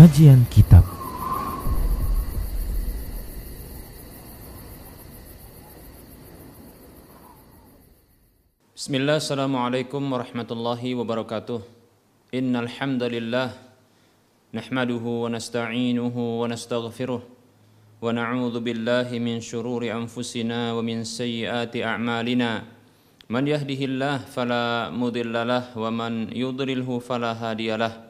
Kajian Kitab. Bismillah, Assalamualaikum warahmatullahi wabarakatuh. Innal hamdalillah Nahmaduhu wa nasta'inuhu wa nastaghfiruh Wa na'udhu billahi min syururi anfusina wa min sayyiati a'malina. Man yahdihillah fala mudillalah wa man yudrilhu fala hadiyalah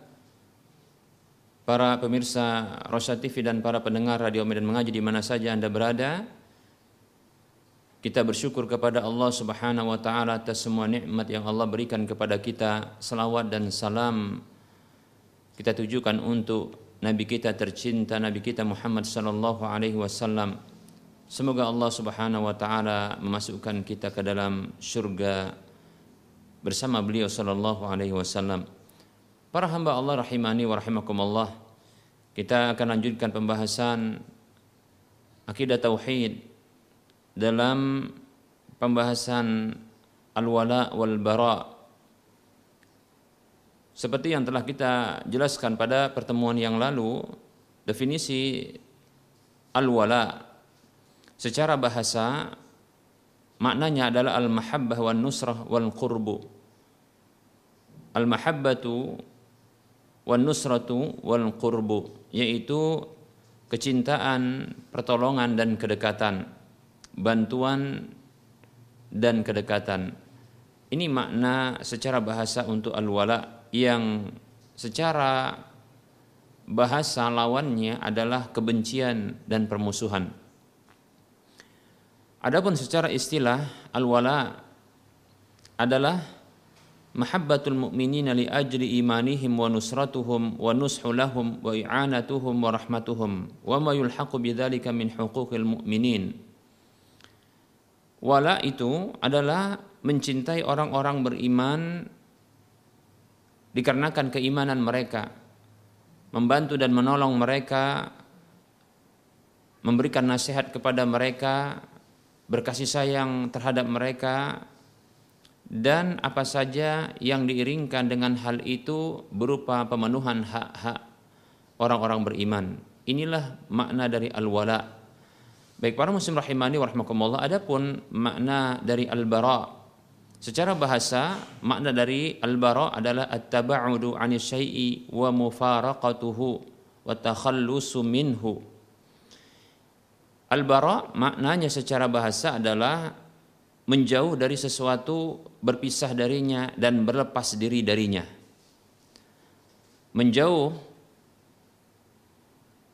para pemirsa Rosa TV dan para pendengar Radio Medan Mengaji di mana saja Anda berada. Kita bersyukur kepada Allah Subhanahu wa taala atas semua nikmat yang Allah berikan kepada kita. Salawat dan salam kita tujukan untuk nabi kita tercinta Nabi kita Muhammad sallallahu alaihi wasallam. Semoga Allah Subhanahu wa taala memasukkan kita ke dalam surga bersama beliau sallallahu alaihi wasallam. Para hamba Allah rahimani wa rahimakumullah. Kita akan lanjutkan pembahasan akidah tauhid dalam pembahasan al-wala wal bara. Seperti yang telah kita jelaskan pada pertemuan yang lalu, definisi al-wala secara bahasa maknanya adalah al-mahabbah wan nusrah wal qurbu. Al-mahabbatu wan nusratu wal qurbu yaitu kecintaan, pertolongan dan kedekatan, bantuan dan kedekatan. Ini makna secara bahasa untuk al-wala yang secara bahasa lawannya adalah kebencian dan permusuhan. Adapun secara istilah al-wala adalah mahabbatul mu'minina li ajli imanihim wa nusratuhum wa nushu lahum wa i'anatuhum wa rahmatuhum wa ma yulhaqu bidzalika min huquqil mu'minin. Wala itu adalah mencintai orang-orang beriman dikarenakan keimanan mereka membantu dan menolong mereka memberikan nasihat kepada mereka berkasih sayang terhadap mereka dan apa saja yang diiringkan dengan hal itu berupa pemenuhan hak-hak orang-orang beriman. Inilah makna dari al-wala. Baik para muslim rahimani wa rahmakumullah, adapun makna dari al-bara. Secara bahasa, makna dari al-bara adalah at-taba'udu 'ani syai'i wa mufaraqatuhu wa takhallusu minhu. Al-bara maknanya secara bahasa adalah menjauh dari sesuatu, berpisah darinya dan berlepas diri darinya. Menjauh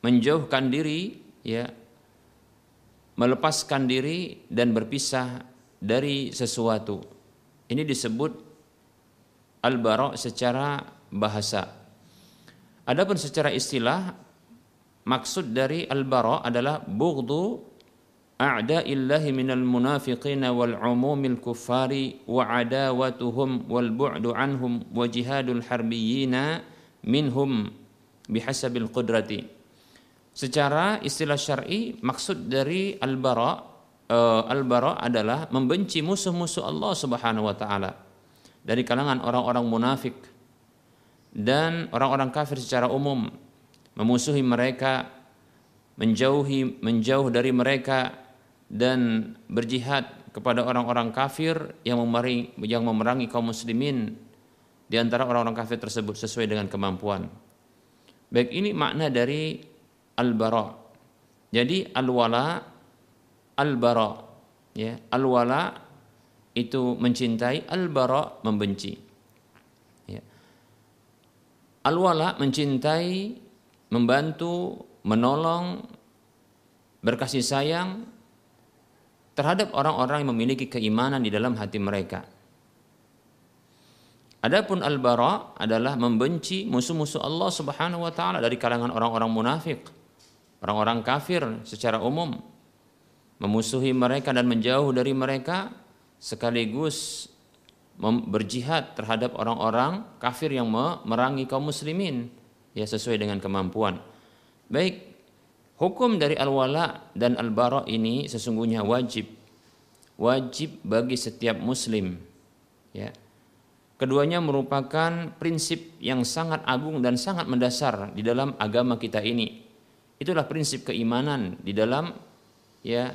menjauhkan diri ya melepaskan diri dan berpisah dari sesuatu. Ini disebut al-bara secara bahasa. Adapun secara istilah maksud dari al-bara adalah bughdu umumil kuffari wa adawatuhum wal bu'du anhum wa jihadul harbiyina minhum bihasabil qudrati. Secara istilah syar'i maksud dari al-bara uh, al-bara adalah membenci musuh-musuh Allah Subhanahu wa taala dari kalangan orang-orang munafik dan orang-orang kafir secara umum memusuhi mereka menjauhi menjauh dari mereka dan berjihad kepada orang-orang kafir yang memerangi yang memerangi kaum muslimin di antara orang-orang kafir tersebut sesuai dengan kemampuan. Baik ini makna dari al-bara. Jadi al-wala al-bara ya. Al-wala itu mencintai, al-bara membenci. Ya. Al-wala mencintai, membantu, menolong, berkasih sayang terhadap orang-orang yang memiliki keimanan di dalam hati mereka. Adapun al-bara adalah membenci musuh-musuh Allah Subhanahu wa taala dari kalangan orang-orang munafik, orang-orang kafir secara umum, memusuhi mereka dan menjauh dari mereka sekaligus berjihad terhadap orang-orang kafir yang memerangi kaum muslimin ya sesuai dengan kemampuan. Baik, hukum dari al-wala dan al-bara ini sesungguhnya wajib. Wajib bagi setiap muslim. Ya. Keduanya merupakan prinsip yang sangat agung dan sangat mendasar di dalam agama kita ini. Itulah prinsip keimanan di dalam ya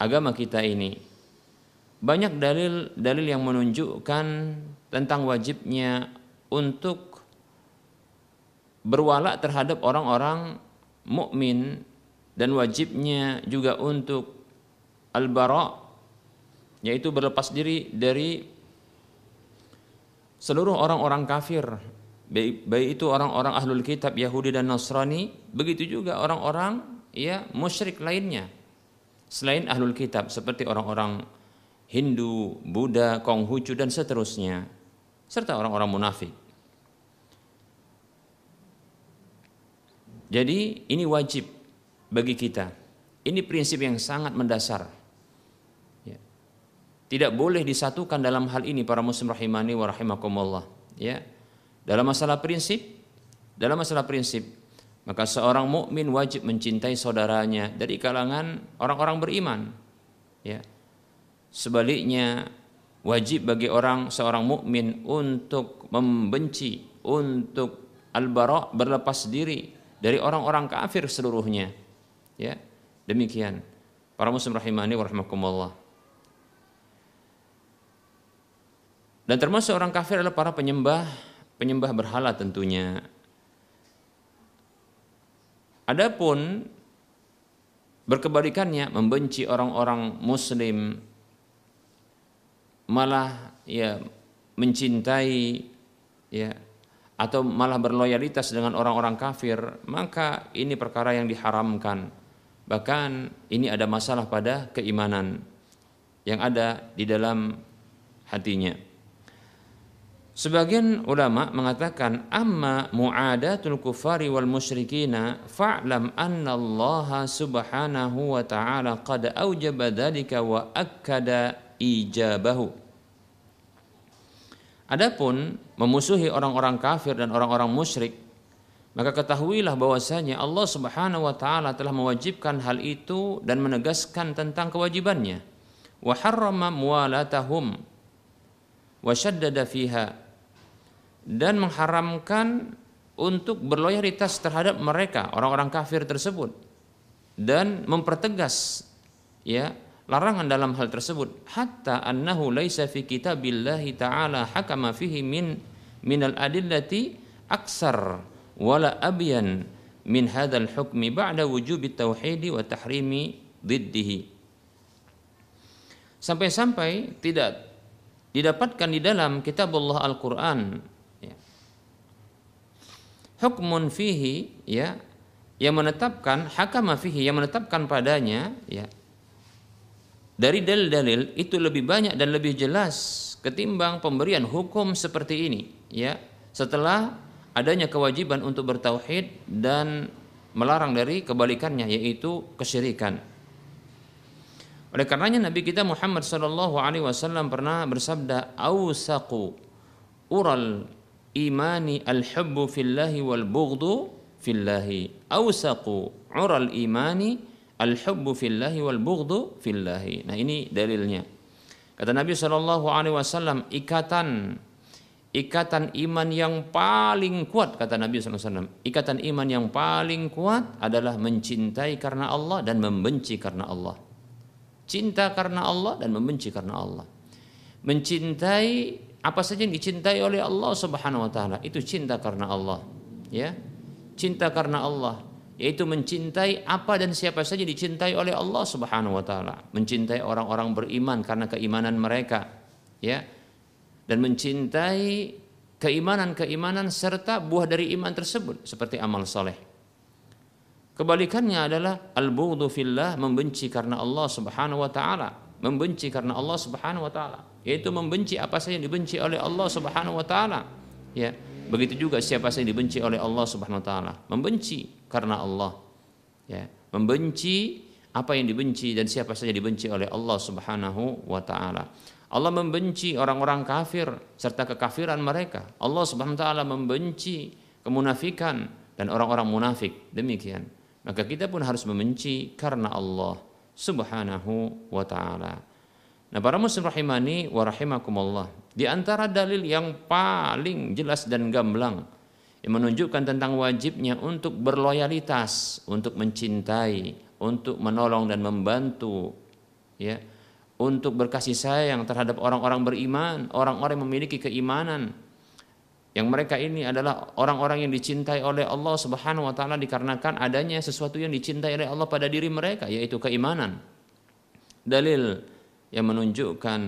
agama kita ini. Banyak dalil-dalil yang menunjukkan tentang wajibnya untuk berwala terhadap orang-orang mukmin dan wajibnya juga untuk al-bara yaitu berlepas diri dari seluruh orang-orang kafir. Baik, itu orang-orang ahlul kitab Yahudi dan Nasrani begitu juga orang-orang ya musyrik lainnya. Selain ahlul kitab seperti orang-orang Hindu, Buddha, Konghucu dan seterusnya serta orang-orang munafik Jadi ini wajib bagi kita. Ini prinsip yang sangat mendasar. Ya. Tidak boleh disatukan dalam hal ini para muslim rahimani wa rahimakumullah. Ya. Dalam masalah prinsip, dalam masalah prinsip, maka seorang mukmin wajib mencintai saudaranya dari kalangan orang-orang beriman. Ya. Sebaliknya wajib bagi orang seorang mukmin untuk membenci, untuk al-bara berlepas diri dari orang-orang kafir seluruhnya. Ya, demikian. Para muslim rahimani wa rahimakumullah. Dan termasuk orang kafir adalah para penyembah penyembah berhala tentunya. Adapun berkebalikannya membenci orang-orang muslim malah ya mencintai ya atau malah berloyalitas dengan orang-orang kafir, maka ini perkara yang diharamkan. Bahkan ini ada masalah pada keimanan yang ada di dalam hatinya. Sebagian ulama mengatakan amma mu'adatul kufari wal musyrikina fa'lam anna Allah subhanahu wa ta'ala qad aujaba dhalika wa akkada ijabahu. Adapun memusuhi orang-orang kafir dan orang-orang musyrik, maka ketahuilah bahwasanya Allah Subhanahu wa taala telah mewajibkan hal itu dan menegaskan tentang kewajibannya. Wa harrama muwalatahum wa syaddada fiha dan mengharamkan untuk berloyalitas terhadap mereka orang-orang kafir tersebut dan mempertegas ya larangan dalam hal tersebut hatta annahu laisa fi kitabillahi ta'ala hakama fihi min minal adillati aksar wala abyan min hadzal hukmi ba'da wujubi tauhidi wa tahrimi diddihi sampai-sampai tidak didapatkan di dalam kitab Allah Al-Qur'an ya. hukmun fihi ya yang menetapkan hakama fihi yang menetapkan padanya ya dari dalil-dalil itu lebih banyak dan lebih jelas ketimbang pemberian hukum seperti ini ya setelah adanya kewajiban untuk bertauhid dan melarang dari kebalikannya yaitu kesyirikan. Oleh karenanya Nabi kita Muhammad sallallahu alaihi wasallam pernah bersabda ausaqu ural imani al-hubbu fillahi wal bughdu fillahi ausaqu ural imani al-hubbu fillahi wal bughdu fillahi. Nah, ini dalilnya. Kata Nabi Shallallahu alaihi wasallam, ikatan ikatan iman yang paling kuat kata Nabi SAW. Ikatan iman yang paling kuat adalah mencintai karena Allah dan membenci karena Allah. Cinta karena Allah dan membenci karena Allah. Mencintai apa saja yang dicintai oleh Allah Subhanahu wa taala itu cinta karena Allah. Ya. Cinta karena Allah yaitu mencintai apa dan siapa saja dicintai oleh Allah Subhanahu wa taala. Mencintai orang-orang beriman karena keimanan mereka. Ya dan mencintai keimanan-keimanan serta buah dari iman tersebut seperti amal soleh. Kebalikannya adalah al-bughdhu fillah membenci karena Allah Subhanahu wa taala, membenci karena Allah Subhanahu wa taala, yaitu membenci apa saja yang dibenci oleh Allah Subhanahu wa taala. Ya, begitu juga siapa saja yang dibenci oleh Allah Subhanahu wa taala, membenci karena Allah. Ya, membenci apa yang dibenci dan siapa saja dibenci oleh Allah Subhanahu wa taala. Allah membenci orang-orang kafir serta kekafiran mereka. Allah Subhanahu wa taala membenci kemunafikan dan orang-orang munafik. Demikian. Maka kita pun harus membenci karena Allah Subhanahu wa taala. Nah, para muslim rahimani wa rahimakumullah. Di antara dalil yang paling jelas dan gamblang yang menunjukkan tentang wajibnya untuk berloyalitas, untuk mencintai, untuk menolong dan membantu ya untuk berkasih sayang terhadap orang-orang beriman, orang-orang yang memiliki keimanan. Yang mereka ini adalah orang-orang yang dicintai oleh Allah Subhanahu wa taala dikarenakan adanya sesuatu yang dicintai oleh Allah pada diri mereka yaitu keimanan. Dalil yang menunjukkan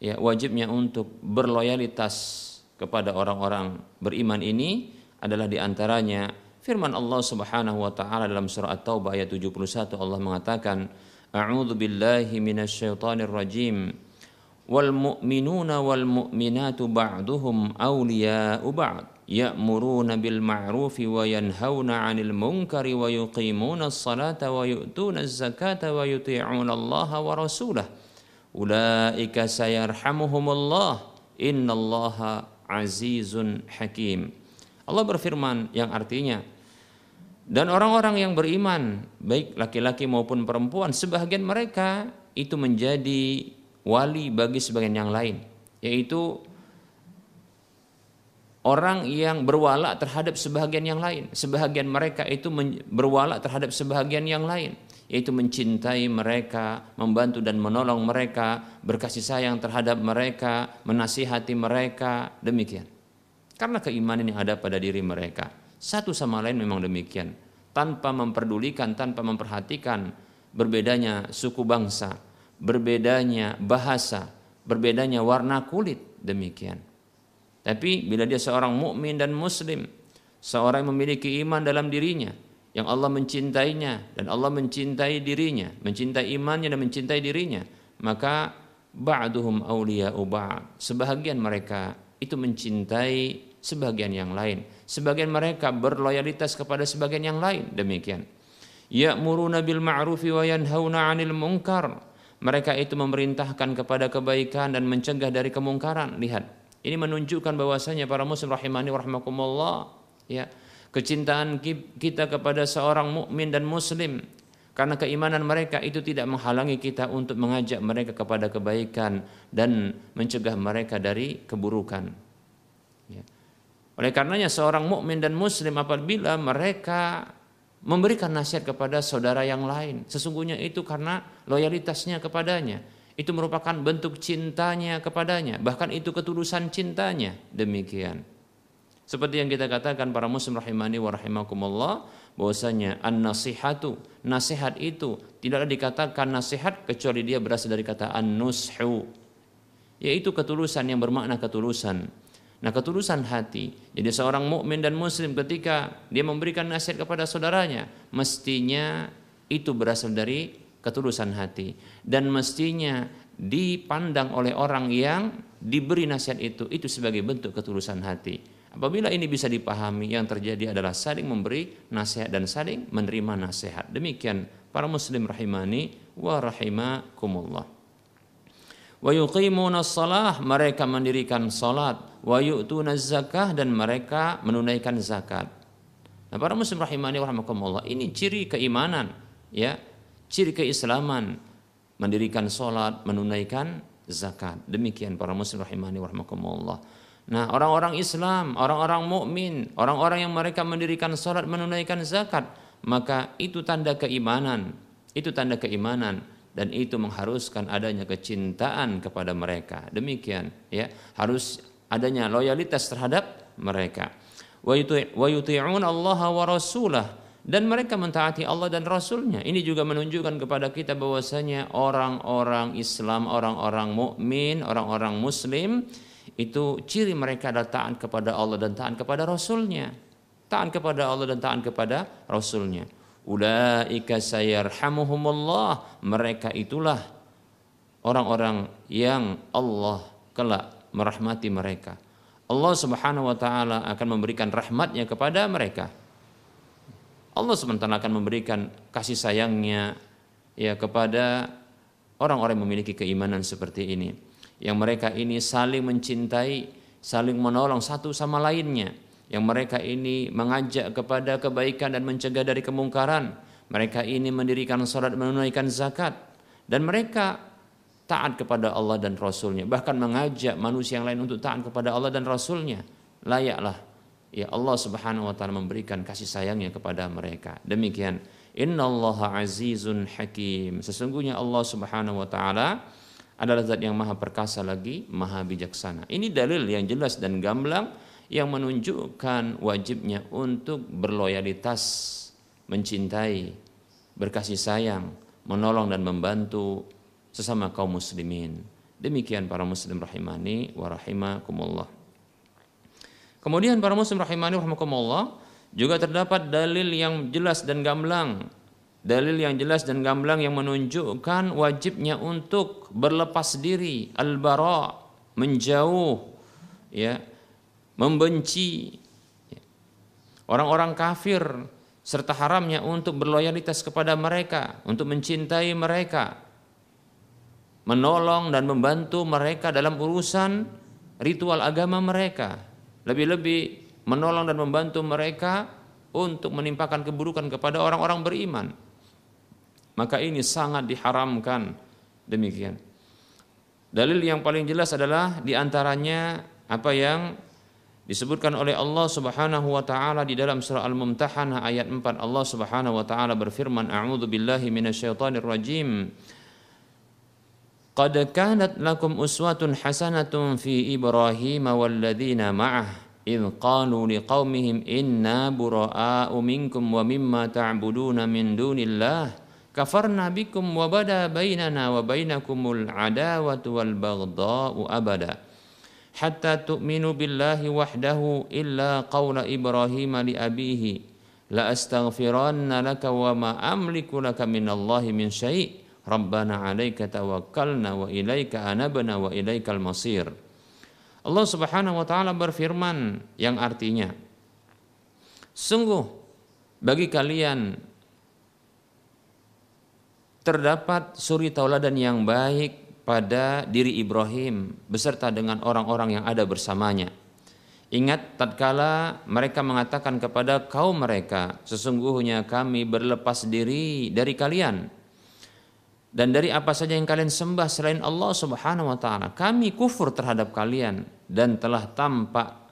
ya wajibnya untuk berloyalitas kepada orang-orang beriman ini adalah di antaranya firman Allah Subhanahu wa taala dalam surah At-Taubah ayat 71 Allah mengatakan A'udzu billahi minasyaitonir rajim. Wal mu'minuna wal mu'minatu ba'duhum awliya'u ba'd. Ya'muruna bil ma'rufi wa yanhauna 'anil munkari wa yuqimuna as-salata wa yu'tuna az-zakata wa yuti'una Allah wa rasulahu. Ulaika sayarhamuhumullah. Innallaha azizun hakim. Allah berfirman yang artinya dan orang-orang yang beriman baik laki-laki maupun perempuan sebagian mereka itu menjadi wali bagi sebagian yang lain yaitu orang yang berwala terhadap sebagian yang lain sebagian mereka itu berwala terhadap sebagian yang lain yaitu mencintai mereka, membantu dan menolong mereka, berkasih sayang terhadap mereka, menasihati mereka, demikian. Karena keimanan yang ada pada diri mereka. Satu sama lain memang demikian. Tanpa memperdulikan, tanpa memperhatikan berbedanya suku bangsa, berbedanya bahasa, berbedanya warna kulit, demikian. Tapi bila dia seorang mukmin dan muslim, seorang yang memiliki iman dalam dirinya, yang Allah mencintainya dan Allah mencintai dirinya, mencintai imannya dan mencintai dirinya, maka ba'duhum awliya'u ba'd. Sebahagian mereka itu mencintai sebagian yang lain. Sebagian mereka berloyalitas kepada sebagian yang lain. Demikian. Ya'muruna bil ma'rufi wa yanhauna 'anil munkar. Mereka itu memerintahkan kepada kebaikan dan mencegah dari kemungkaran. Lihat, ini menunjukkan bahwasanya para muslim rahimani warahmatullah ya, kecintaan kita kepada seorang mukmin dan muslim karena keimanan mereka itu tidak menghalangi kita untuk mengajak mereka kepada kebaikan dan mencegah mereka dari keburukan. Ya. Oleh karenanya seorang mukmin dan muslim apabila mereka memberikan nasihat kepada saudara yang lain, sesungguhnya itu karena loyalitasnya kepadanya. Itu merupakan bentuk cintanya kepadanya, bahkan itu ketulusan cintanya. Demikian. Seperti yang kita katakan para muslim rahimani wa rahimakumullah bahwasanya an-nasihatu, nasihat itu tidaklah dikatakan nasihat kecuali dia berasal dari kata an-nushu yaitu ketulusan yang bermakna ketulusan Nah, ketulusan hati. Jadi seorang mukmin dan muslim ketika dia memberikan nasihat kepada saudaranya, mestinya itu berasal dari ketulusan hati dan mestinya dipandang oleh orang yang diberi nasihat itu itu sebagai bentuk ketulusan hati. Apabila ini bisa dipahami, yang terjadi adalah saling memberi nasihat dan saling menerima nasihat. Demikian para muslim rahimani wa rahimakumullah wa yuqimuna salah mereka mendirikan salat wa yu'tuna zakah dan mereka menunaikan zakat. Nah, para muslim rahimani rahimakumullah, ini ciri keimanan, ya. Ciri keislaman mendirikan salat, menunaikan zakat. Demikian para muslim rahimani rahimakumullah. Nah, orang-orang Islam, orang-orang mukmin, orang-orang yang mereka mendirikan salat, menunaikan zakat, maka itu tanda keimanan. Itu tanda keimanan dan itu mengharuskan adanya kecintaan kepada mereka. Demikian, ya. Harus adanya loyalitas terhadap mereka. Wa yuti'un Allah wa rasulah dan mereka mentaati Allah dan Rasulnya. Ini juga menunjukkan kepada kita bahwasanya orang-orang Islam, orang-orang mukmin, orang-orang Muslim itu ciri mereka adalah taat kepada Allah dan taat kepada Rasulnya. Taat kepada Allah dan taat kepada Rasulnya. Ulaika sayarhamuhumullah. Mereka itulah orang-orang yang Allah kelak merahmati mereka. Allah Subhanahu wa taala akan memberikan rahmatnya kepada mereka. Allah SWT akan memberikan kasih sayangnya ya kepada orang-orang yang memiliki keimanan seperti ini. Yang mereka ini saling mencintai, saling menolong satu sama lainnya. Yang mereka ini mengajak kepada kebaikan dan mencegah dari kemungkaran. Mereka ini mendirikan salat menunaikan zakat. Dan mereka taat kepada Allah dan Rasulnya. Bahkan mengajak manusia yang lain untuk taat kepada Allah dan Rasulnya. Layaklah ya Allah Subhanahu wa taala memberikan kasih sayangnya kepada mereka. Demikian innallaha azizun hakim. Sesungguhnya Allah Subhanahu wa taala adalah zat yang maha perkasa lagi, maha bijaksana. Ini dalil yang jelas dan gamblang yang menunjukkan wajibnya untuk berloyalitas, mencintai, berkasih sayang, menolong dan membantu sesama kaum muslimin. Demikian para muslim rahimani wa rahimakumullah. Kemudian para muslim rahimani rahimakumullah juga terdapat dalil yang jelas dan gamblang dalil yang jelas dan gamblang yang menunjukkan wajibnya untuk berlepas diri al-bara menjauh ya membenci orang-orang kafir serta haramnya untuk berloyalitas kepada mereka untuk mencintai mereka menolong dan membantu mereka dalam urusan ritual agama mereka lebih-lebih menolong dan membantu mereka untuk menimpakan keburukan kepada orang-orang beriman Maka ini sangat diharamkan demikian. Dalil yang paling jelas adalah diantaranya apa yang disebutkan oleh Allah Subhanahu wa taala di dalam surah Al-Mumtahanah ayat 4 Allah Subhanahu wa taala berfirman a'udzu billahi minasyaitonir rajim Qad kanat lakum uswatun hasanatun fi Ibrahim walladzina ma'ah إذ قالوا لقومهم إنا براء منكم ومما تعبدون من دون الله kafarna bikum wa bada bainana wa bainakumul adawatu wal baghdha'u abada. Hatta tu'minu billahi wahdahu illa qawla ibrahim li abihi la astaghfiranna laka wa ma amliku laka min allahi min syai' rabbana 'alaika tawakkalna wa ilaika anabna wa ilaikal masir. Allah Subhanahu wa taala berfirman yang artinya Sungguh bagi kalian terdapat suri tauladan yang baik pada diri Ibrahim beserta dengan orang-orang yang ada bersamanya. Ingat tatkala mereka mengatakan kepada kaum mereka, sesungguhnya kami berlepas diri dari kalian dan dari apa saja yang kalian sembah selain Allah Subhanahu wa taala. Kami kufur terhadap kalian dan telah tampak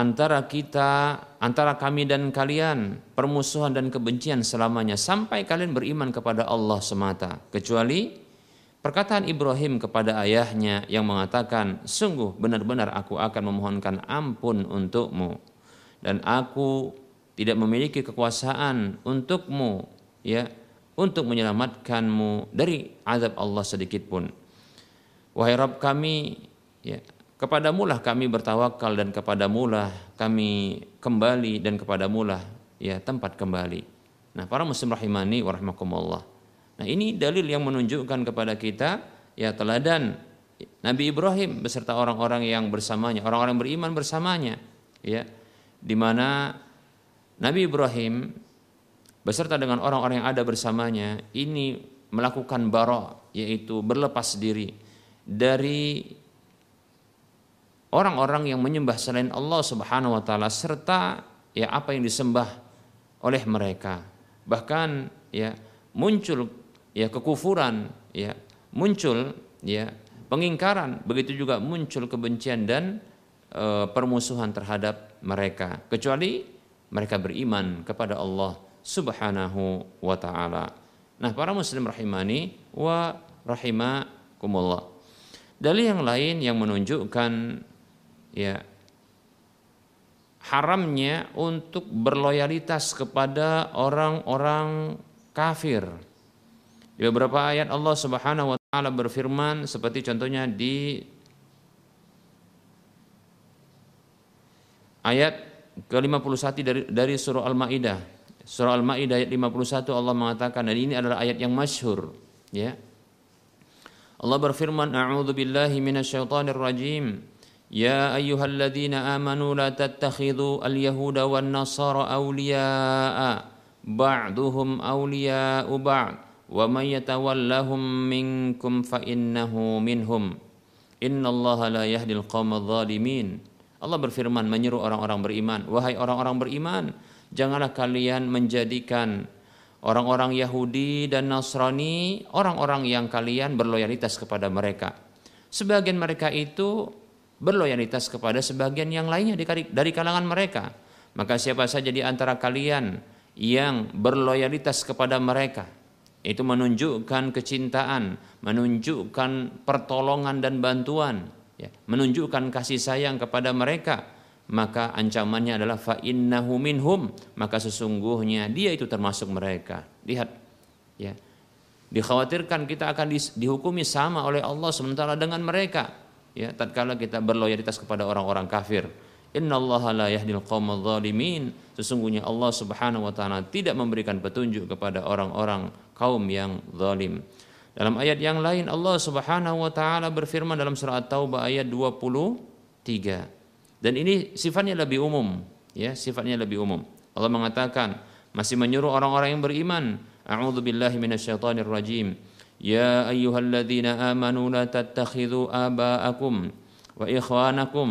antara kita antara kami dan kalian permusuhan dan kebencian selamanya sampai kalian beriman kepada Allah semata kecuali perkataan Ibrahim kepada ayahnya yang mengatakan sungguh benar-benar aku akan memohonkan ampun untukmu dan aku tidak memiliki kekuasaan untukmu ya untuk menyelamatkanmu dari azab Allah sedikit pun. Wahai Rabb kami, ya, kepadamu lah kami bertawakal dan kepadamu lah kami kembali dan kepadamu lah ya tempat kembali. Nah, para muslim rahimani wa rahmakumullah. Nah, ini dalil yang menunjukkan kepada kita ya teladan Nabi Ibrahim beserta orang-orang yang bersamanya, orang-orang beriman bersamanya, ya. Di mana Nabi Ibrahim beserta dengan orang-orang yang ada bersamanya ini melakukan barok yaitu berlepas diri dari orang-orang yang menyembah selain Allah Subhanahu wa taala serta ya apa yang disembah oleh mereka bahkan ya muncul ya kekufuran ya muncul ya pengingkaran begitu juga muncul kebencian dan e, permusuhan terhadap mereka kecuali mereka beriman kepada Allah Subhanahu wa taala. Nah, para muslim rahimani wa rahimakumullah. Dalil yang lain yang menunjukkan ya haramnya untuk berloyalitas kepada orang-orang kafir. Di beberapa ayat Allah Subhanahu wa taala berfirman seperti contohnya di ayat ke-51 dari dari surah Al-Maidah. Surah Al-Maidah ayat 51 Allah mengatakan dan ini adalah ayat yang masyhur ya. Allah berfirman a'udzu billahi minasyaitonir rajim. يا أيها الذين آمنوا لا تتخذوا اليهود والنصارى أولياء بعضهم أولياء بعض ومن يتولهم منكم فإنه منهم إن الله لا يهدي القوم الظالمين Allah berfirman menyeru orang-orang beriman wahai orang-orang beriman janganlah kalian menjadikan orang-orang Yahudi dan Nasrani orang-orang yang kalian berloyalitas kepada mereka sebagian mereka itu berloyalitas kepada sebagian yang lainnya dari kalangan mereka. Maka siapa saja di antara kalian yang berloyalitas kepada mereka, itu menunjukkan kecintaan, menunjukkan pertolongan dan bantuan, ya, menunjukkan kasih sayang kepada mereka, maka ancamannya adalah fa innahu minhum, maka sesungguhnya dia itu termasuk mereka. Lihat, ya. Dikhawatirkan kita akan dihukumi sama oleh Allah sementara dengan mereka ya tatkala kita berloyalitas kepada orang-orang kafir innallaha la yahdil qaumadh sesungguhnya Allah Subhanahu wa taala tidak memberikan petunjuk kepada orang-orang kaum yang zalim. Dalam ayat yang lain Allah Subhanahu wa taala berfirman dalam surah At-Taubah ayat 23 dan ini sifatnya lebih umum ya sifatnya lebih umum. Allah mengatakan masih menyuruh orang-orang yang beriman a'udzu billahi minasyaitonir rajim يا أيها الذين آمنوا لا تتخذوا آباءكم وإخوانكم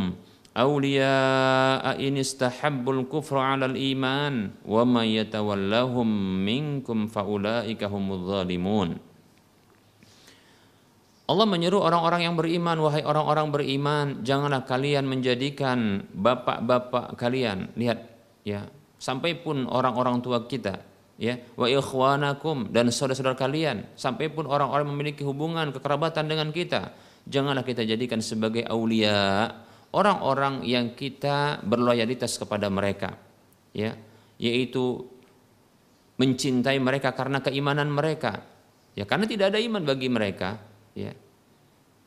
أولياء إن استحبوا الكفر على الإيمان ومن يتولهم منكم فأولئك هم الظالمون Allah menyeru orang-orang yang beriman, wahai orang-orang beriman, janganlah kalian menjadikan bapak-bapak kalian, lihat ya, sampai pun orang-orang tua kita ya wa ikhwanakum dan saudara-saudara kalian sampai pun orang-orang memiliki hubungan kekerabatan dengan kita janganlah kita jadikan sebagai aulia orang-orang yang kita berloyalitas kepada mereka. Ya yaitu mencintai mereka karena keimanan mereka. Ya karena tidak ada iman bagi mereka. Ya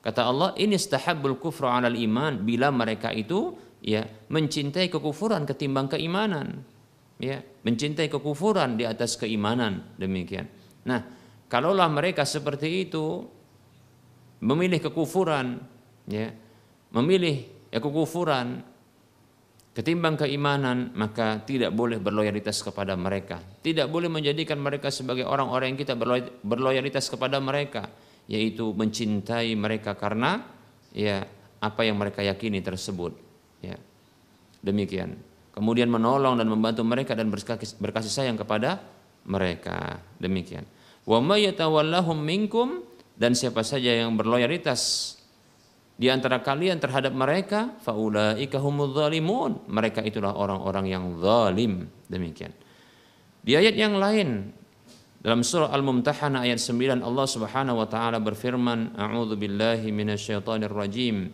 kata Allah ini istahabbul kufra 'alal iman. Bila mereka itu ya mencintai kekufuran ketimbang keimanan ya mencintai kekufuran di atas keimanan demikian. Nah, kalaulah mereka seperti itu memilih kekufuran ya, memilih ya kekufuran ketimbang keimanan, maka tidak boleh berloyalitas kepada mereka. Tidak boleh menjadikan mereka sebagai orang-orang yang kita berloyalitas kepada mereka, yaitu mencintai mereka karena ya apa yang mereka yakini tersebut. Ya. Demikian kemudian menolong dan membantu mereka dan berkasih sayang kepada mereka. Demikian. Wa may yatawallahum minkum dan siapa saja yang berloyalitas di antara kalian terhadap mereka faulaika humudz zalimun. Mereka itulah orang-orang yang zalim. Demikian. Di ayat yang lain dalam surah Al-Mumtahanah ayat 9 Allah Subhanahu wa taala berfirman, "A'udzu billahi minasyaitonir rajim."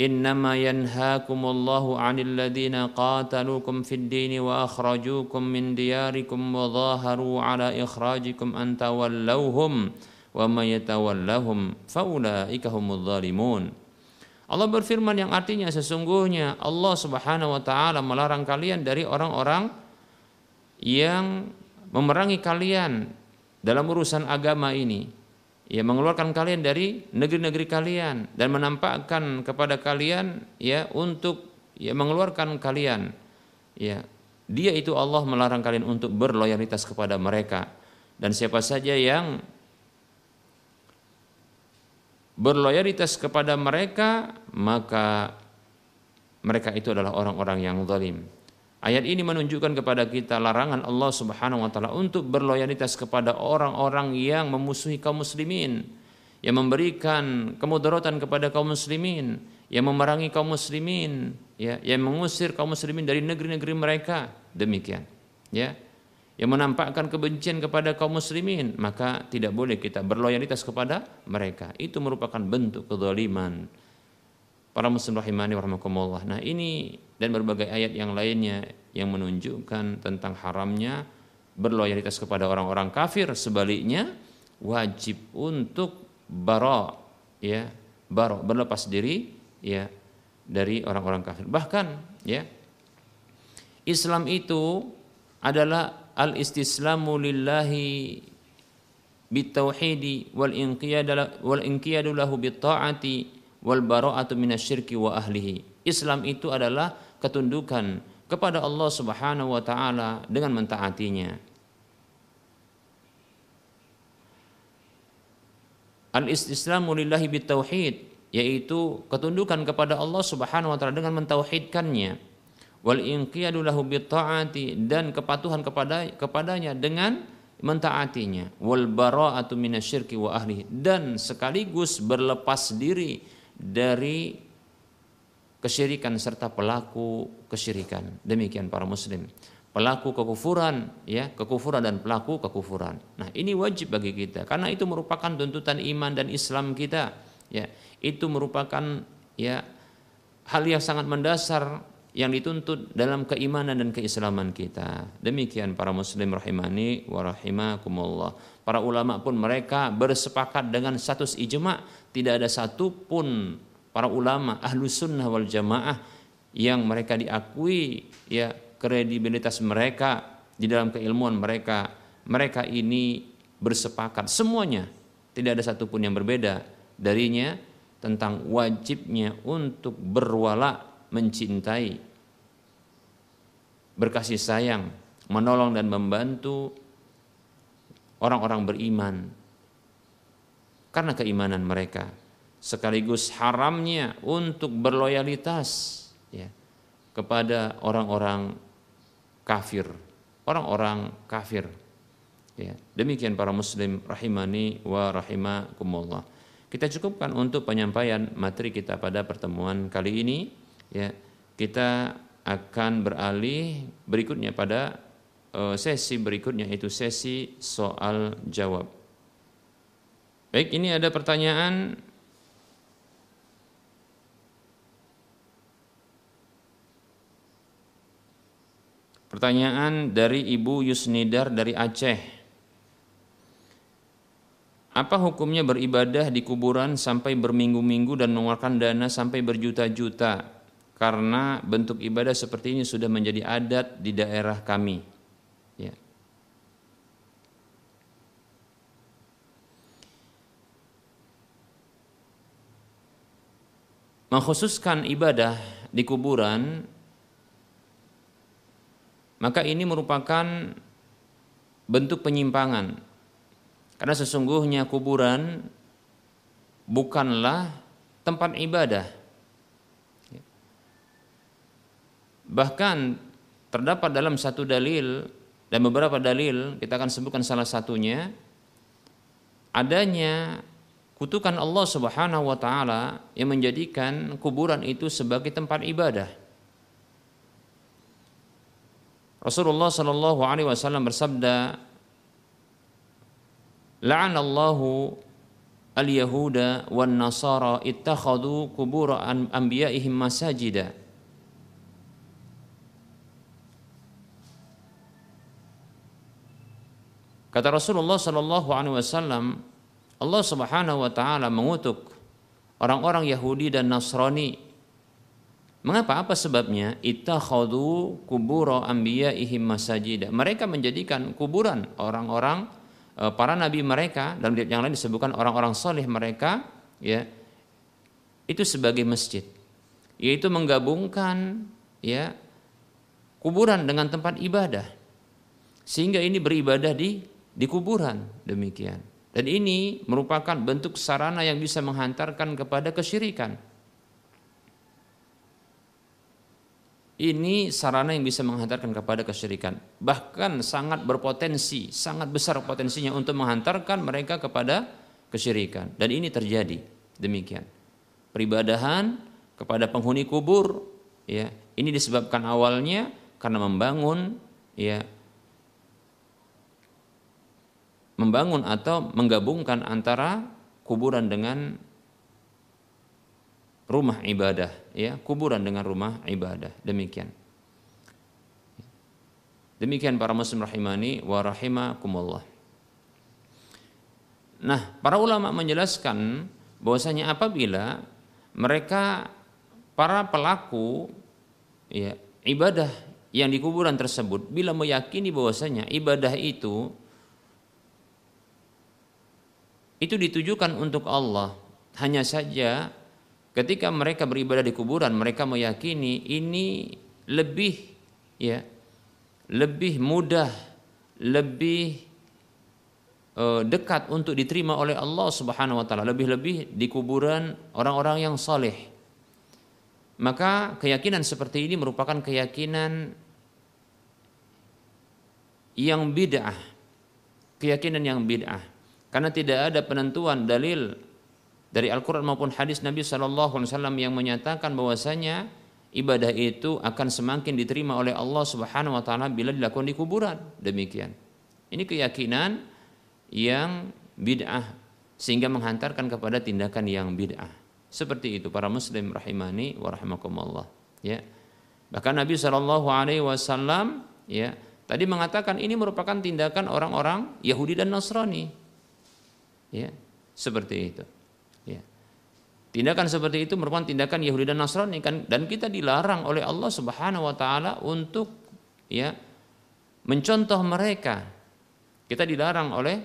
إنما ينهاكم الله عن الذين قاتلوكم في الدين وأخرجوكم من دياركم وظاهروا على إخراجكم أن تولوهم ومن يتولهم فأولئك هم الظالمون Allah berfirman yang artinya sesungguhnya Allah Subhanahu wa taala melarang kalian dari orang-orang yang memerangi kalian dalam urusan agama ini ya mengeluarkan kalian dari negeri-negeri kalian dan menampakkan kepada kalian ya untuk ya mengeluarkan kalian. Ya dia itu Allah melarang kalian untuk berloyalitas kepada mereka. Dan siapa saja yang berloyalitas kepada mereka maka mereka itu adalah orang-orang yang zalim Ayat ini menunjukkan kepada kita larangan Allah Subhanahu wa taala untuk berloyalitas kepada orang-orang yang memusuhi kaum muslimin, yang memberikan kemudaratan kepada kaum muslimin, yang memerangi kaum muslimin, ya, yang mengusir kaum muslimin dari negeri-negeri mereka, demikian. Ya. Yang menampakkan kebencian kepada kaum muslimin, maka tidak boleh kita berloyalitas kepada mereka. Itu merupakan bentuk kezaliman. Para muslim rahimani warahmatullah. Nah, ini dan berbagai ayat yang lainnya yang menunjukkan tentang haramnya berloyalitas kepada orang-orang kafir. Sebaliknya wajib untuk bara ya bara berlepas diri ya dari orang-orang kafir. Bahkan ya Islam itu adalah al istislamu lillahi bitauhidi wal inqiyad wal inqiyadu lahu bitta'ati wal bara'atu minasyirki wa ahlihi Islam itu adalah ketundukan kepada Allah Subhanahu wa taala dengan mentaatinya. Al-istislamu lillahi bitauhid yaitu ketundukan kepada Allah Subhanahu wa taala dengan mentauhidkannya. Wal inqiyadu lahu bittaati dan kepatuhan kepada kepadanya dengan mentaatinya. Wal bara'atu minasyirki wa ahli dan sekaligus berlepas diri dari kesyirikan serta pelaku kesyirikan. Demikian para muslim. Pelaku kekufuran ya, kekufuran dan pelaku kekufuran. Nah, ini wajib bagi kita karena itu merupakan tuntutan iman dan Islam kita. Ya, itu merupakan ya hal yang sangat mendasar yang dituntut dalam keimanan dan keislaman kita. Demikian para muslim rahimani wa rahimakumullah. Para ulama pun mereka bersepakat dengan status ijma, tidak ada satu pun para ulama ahlu sunnah wal jamaah yang mereka diakui ya kredibilitas mereka di dalam keilmuan mereka mereka ini bersepakat. Semuanya tidak ada satupun yang berbeda darinya tentang wajibnya untuk berwala mencintai berkasih sayang menolong dan membantu orang-orang beriman. Karena keimanan mereka sekaligus haramnya untuk berloyalitas ya, kepada orang-orang kafir, orang-orang kafir. Ya, demikian para muslim rahimani wa rahimakumullah. Kita cukupkan untuk penyampaian materi kita pada pertemuan kali ini ya. Kita akan beralih berikutnya pada uh, sesi berikutnya itu sesi soal jawab. Baik, ini ada pertanyaan Pertanyaan dari Ibu Yusnidar dari Aceh. Apa hukumnya beribadah di kuburan sampai berminggu-minggu dan mengeluarkan dana sampai berjuta-juta? Karena bentuk ibadah seperti ini sudah menjadi adat di daerah kami. Ya. Mengkhususkan ibadah di kuburan maka ini merupakan bentuk penyimpangan. Karena sesungguhnya kuburan bukanlah tempat ibadah. Bahkan terdapat dalam satu dalil dan beberapa dalil, kita akan sebutkan salah satunya, adanya kutukan Allah Subhanahu wa taala yang menjadikan kuburan itu sebagai tempat ibadah. Rasulullah Shallallahu Alaihi Wasallam bersabda, "La'anallahu al-Yahuda wan Nasara ittakhadu kubur anbiya'ihim masajida." Kata Rasulullah Shallallahu Alaihi Wasallam, Allah Subhanahu Wa Taala mengutuk orang-orang Yahudi dan Nasrani Mengapa? Apa sebabnya? Ittakhadhu kubura anbiya'ihim masajid. Mereka menjadikan kuburan orang-orang eh, para nabi mereka dalam yang lain disebutkan orang-orang soleh mereka ya itu sebagai masjid yaitu menggabungkan ya kuburan dengan tempat ibadah sehingga ini beribadah di di kuburan demikian dan ini merupakan bentuk sarana yang bisa menghantarkan kepada kesyirikan ini sarana yang bisa menghantarkan kepada kesyirikan. Bahkan sangat berpotensi, sangat besar potensinya untuk menghantarkan mereka kepada kesyirikan. Dan ini terjadi. Demikian. Peribadahan kepada penghuni kubur ya ini disebabkan awalnya karena membangun ya membangun atau menggabungkan antara kuburan dengan rumah ibadah ya kuburan dengan rumah ibadah demikian demikian para muslim rahimani wa rahimakumullah nah para ulama menjelaskan bahwasanya apabila mereka para pelaku ya ibadah yang di kuburan tersebut bila meyakini bahwasanya ibadah itu itu ditujukan untuk Allah. Hanya saja ketika mereka beribadah di kuburan mereka meyakini ini lebih ya lebih mudah, lebih uh, dekat untuk diterima oleh Allah Subhanahu wa taala, lebih-lebih di kuburan orang-orang yang saleh. Maka keyakinan seperti ini merupakan keyakinan yang bid'ah. Keyakinan yang bid'ah. Karena tidak ada penentuan dalil dari Al-Quran maupun hadis Nabi Wasallam yang menyatakan bahwasanya ibadah itu akan semakin diterima oleh Allah Subhanahu Wa Taala bila dilakukan di kuburan. Demikian. Ini keyakinan yang bid'ah sehingga menghantarkan kepada tindakan yang bid'ah. Seperti itu para muslim rahimani wa rahimakumullah. Ya. Bahkan Nabi Shallallahu alaihi wasallam ya tadi mengatakan ini merupakan tindakan orang-orang Yahudi dan Nasrani ya seperti itu ya. Tindakan seperti itu merupakan tindakan Yahudi dan Nasrani kan? Dan kita dilarang oleh Allah Subhanahu wa taala untuk ya mencontoh mereka. Kita dilarang oleh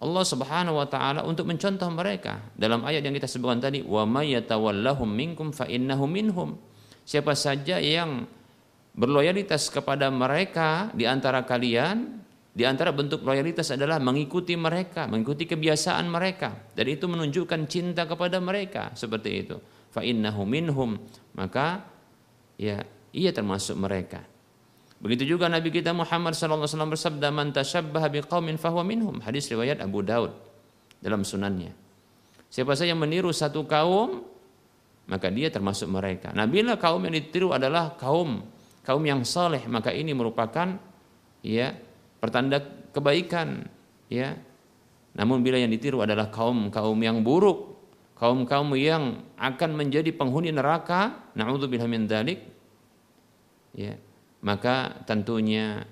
Allah Subhanahu wa taala untuk mencontoh mereka. Dalam ayat yang kita sebutkan tadi wa may yatawallahum minkum fa innahu minhum. Siapa saja yang berloyalitas kepada mereka di antara kalian di antara bentuk loyalitas adalah mengikuti mereka, mengikuti kebiasaan mereka. Dan itu menunjukkan cinta kepada mereka seperti itu. Fa innahu minhum, maka ya ia termasuk mereka. Begitu juga Nabi kita Muhammad SAW bersabda man tasyabbaha biqaumin fahuwa minhum. Hadis riwayat Abu Daud dalam sunannya. Siapa saja yang meniru satu kaum maka dia termasuk mereka. Nah, bila kaum yang ditiru adalah kaum kaum yang saleh, maka ini merupakan ya pertanda kebaikan ya. Namun bila yang ditiru adalah kaum-kaum yang buruk kaum-kaum yang akan menjadi penghuni neraka naudzubillah min dzalik ya. Maka tentunya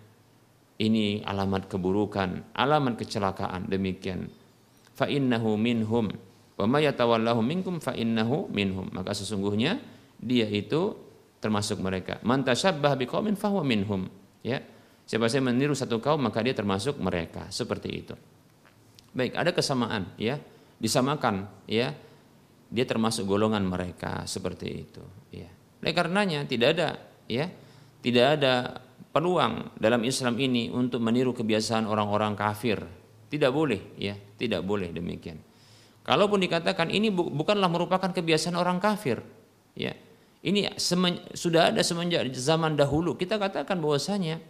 ini alamat keburukan alamat kecelakaan demikian. Fa innahu minhum wa may yatawallahu minkum fa innahu minhum. Maka sesungguhnya dia itu termasuk mereka. Man biqaumin fahuwa minhum ya Siapa saya meniru satu kaum maka dia termasuk mereka seperti itu. Baik, ada kesamaan ya, disamakan ya. Dia termasuk golongan mereka seperti itu ya. Oleh karenanya tidak ada ya, tidak ada peluang dalam Islam ini untuk meniru kebiasaan orang-orang kafir. Tidak boleh ya, tidak boleh demikian. Kalaupun dikatakan ini bukanlah merupakan kebiasaan orang kafir, ya. Ini sudah ada semenjak zaman dahulu. Kita katakan bahwasanya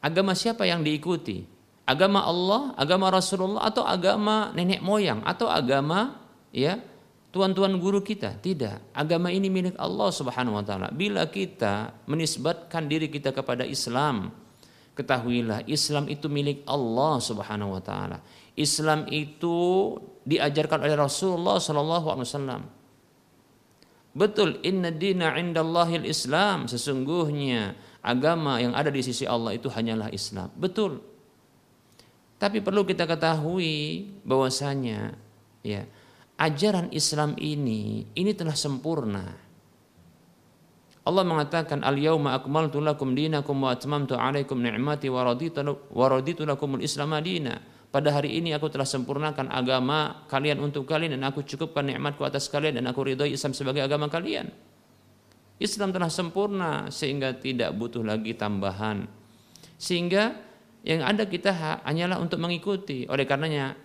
agama siapa yang diikuti? Agama Allah, agama Rasulullah atau agama nenek moyang atau agama ya tuan-tuan guru kita? Tidak. Agama ini milik Allah Subhanahu wa taala. Bila kita menisbatkan diri kita kepada Islam, ketahuilah Islam itu milik Allah Subhanahu wa taala. Islam itu diajarkan oleh Rasulullah sallallahu alaihi wasallam. Betul, inna dina indallahil Islam. Sesungguhnya agama yang ada di sisi Allah itu hanyalah Islam. Betul. Tapi perlu kita ketahui bahwasanya ya, ajaran Islam ini ini telah sempurna. Allah mengatakan al-yauma akmaltu lakum dinakum wa atmamtu 'alaikum ni'mati wa raditu lakumul Islam madina. Pada hari ini aku telah sempurnakan agama kalian untuk kalian dan aku cukupkan nikmatku atas kalian dan aku ridhoi Islam sebagai agama kalian. Islam telah sempurna sehingga tidak butuh lagi tambahan. Sehingga yang ada kita hanyalah untuk mengikuti. Oleh karenanya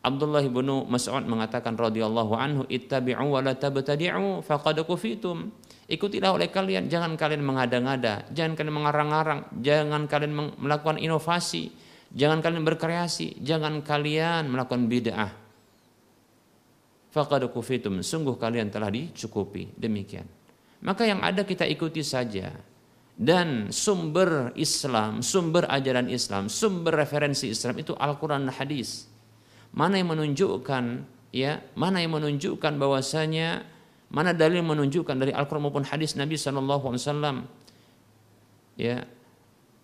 Abdullah bin Mas'ud mengatakan radhiyallahu anhu ittabi'u wa la tabtadi'u faqad kufitum. Ikutilah oleh kalian, jangan kalian mengada-ngada, jangan kalian mengarang-arang, jangan kalian melakukan inovasi, jangan kalian berkreasi, jangan kalian melakukan bid'ah. Faqad kufitum, sungguh kalian telah dicukupi. Demikian. Maka yang ada kita ikuti saja. Dan sumber Islam, sumber ajaran Islam, sumber referensi Islam itu Al-Quran dan Hadis. Mana yang menunjukkan ya, mana yang menunjukkan bahwasanya mana dalil menunjukkan dari Al-Quran maupun hadis Nabi Wasallam ya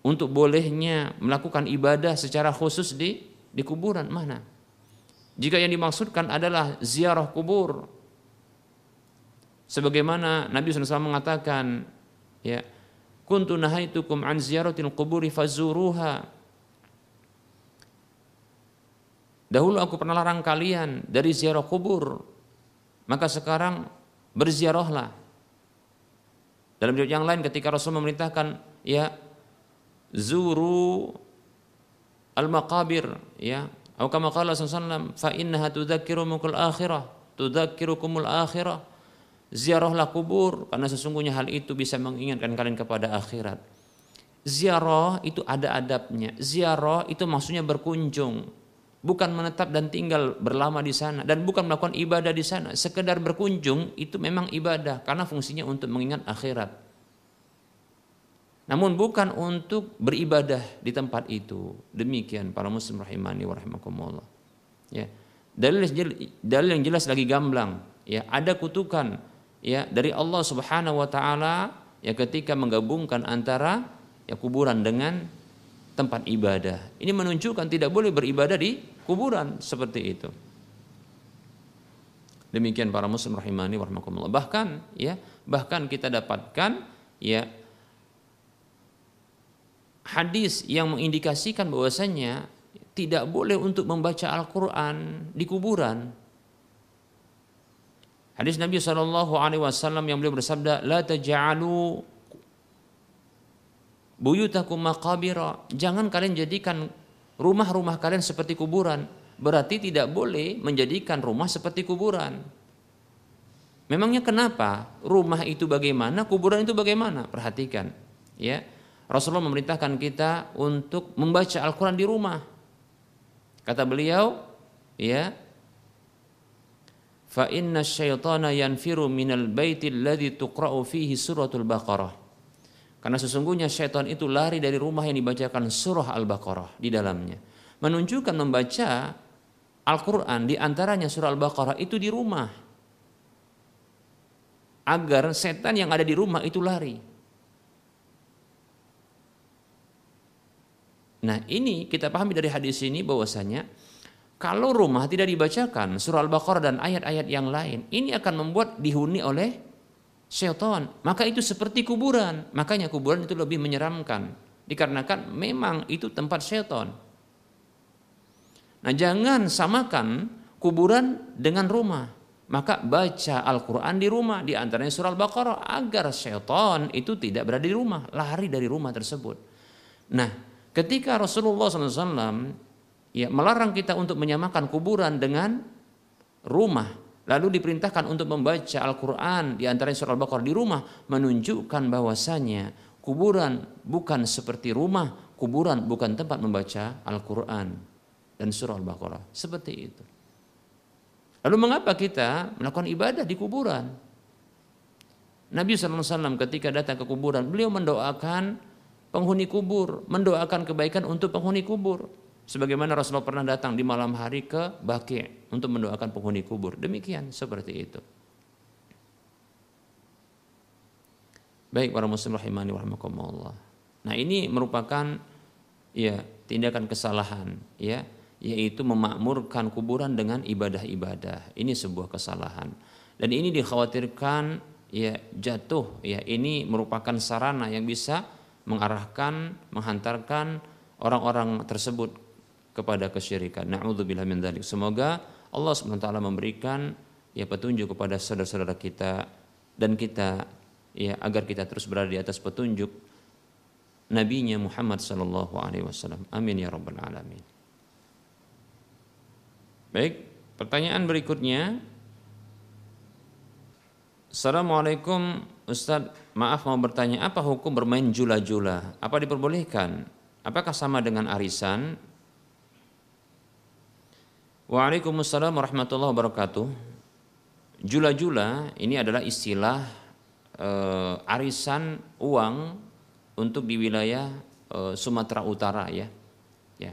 untuk bolehnya melakukan ibadah secara khusus di di kuburan mana? Jika yang dimaksudkan adalah ziarah kubur, sebagaimana Nabi SAW mengatakan, ya, kuntu nahaitukum an ziyaratil kuburi fazuruha. Dahulu aku pernah larang kalian dari ziarah kubur, maka sekarang berziarahlah. Dalam riwayat yang lain ketika Rasul memerintahkan, ya, zuru al-maqabir, ya, Atau kama qala sallallahu fa innaha tudzakirukumul akhirah, tudzakirukumul akhirah. Ziarahlah kubur karena sesungguhnya hal itu bisa mengingatkan kalian kepada akhirat. Ziarah itu ada adabnya. Ziarah itu maksudnya berkunjung, bukan menetap dan tinggal berlama di sana dan bukan melakukan ibadah di sana. Sekedar berkunjung itu memang ibadah karena fungsinya untuk mengingat akhirat. Namun bukan untuk beribadah di tempat itu. Demikian para muslim rahimani wa rahimakumullah. Ya. Dalil, yang jelas lagi gamblang, ya, ada kutukan ya dari Allah Subhanahu wa taala ya ketika menggabungkan antara ya kuburan dengan tempat ibadah. Ini menunjukkan tidak boleh beribadah di kuburan seperti itu. Demikian para muslim rahimani wa rahimakumullah. Bahkan ya, bahkan kita dapatkan ya hadis yang mengindikasikan bahwasanya tidak boleh untuk membaca Al-Quran di kuburan. Hadis Nabi Shallallahu Alaihi Wasallam yang beliau bersabda, لا taj'alu buyutakum. Jangan kalian jadikan rumah-rumah kalian seperti kuburan. Berarti tidak boleh menjadikan rumah seperti kuburan. Memangnya kenapa? Rumah itu bagaimana, kuburan itu bagaimana? Perhatikan, ya. Rasulullah memerintahkan kita untuk membaca Al-Quran di rumah. Kata beliau, ya, fa inna syaitana yanfiru minal baiti alladhi tuqra'u fihi suratul baqarah. Karena sesungguhnya syaitan itu lari dari rumah yang dibacakan surah Al-Baqarah di dalamnya. Menunjukkan membaca Al-Quran di antaranya surah Al-Baqarah itu di rumah. Agar setan yang ada di rumah itu lari. Nah ini kita pahami dari hadis ini bahwasanya kalau rumah tidak dibacakan surah Al-Baqarah dan ayat-ayat yang lain, ini akan membuat dihuni oleh syaitan. Maka itu seperti kuburan. Makanya kuburan itu lebih menyeramkan. Dikarenakan memang itu tempat syaitan. Nah jangan samakan kuburan dengan rumah. Maka baca Al-Quran di rumah, di antaranya surah Al-Baqarah, agar syaitan itu tidak berada di rumah, lari dari rumah tersebut. Nah, Ketika Rasulullah SAW ya, melarang kita untuk menyamakan kuburan dengan rumah, lalu diperintahkan untuk membaca Al-Quran di antara surah Al-Baqarah di rumah, menunjukkan bahwasanya kuburan bukan seperti rumah, kuburan bukan tempat membaca Al-Quran dan surah Al-Baqarah. Seperti itu. Lalu mengapa kita melakukan ibadah di kuburan? Nabi SAW ketika datang ke kuburan, beliau mendoakan penghuni kubur, mendoakan kebaikan untuk penghuni kubur. Sebagaimana Rasulullah pernah datang di malam hari ke Baqi untuk mendoakan penghuni kubur. Demikian seperti itu. Baik para muslim rahimani wa Nah, ini merupakan ya tindakan kesalahan ya yaitu memakmurkan kuburan dengan ibadah-ibadah. Ini sebuah kesalahan. Dan ini dikhawatirkan ya jatuh ya ini merupakan sarana yang bisa mengarahkan, menghantarkan orang-orang tersebut kepada kesyirikan. Na'udzubillah min dzalik. Semoga Allah SWT memberikan ya petunjuk kepada saudara-saudara kita dan kita ya agar kita terus berada di atas petunjuk nabinya Muhammad sallallahu alaihi wasallam. Amin ya rabbal alamin. Baik, pertanyaan berikutnya. Assalamualaikum Ustadz, maaf mau bertanya, apa hukum bermain jula-jula? Apa diperbolehkan? Apakah sama dengan arisan? Waalaikumsalam warahmatullahi wabarakatuh. Jula-jula ini adalah istilah uh, arisan uang untuk di wilayah uh, Sumatera Utara ya. Ya.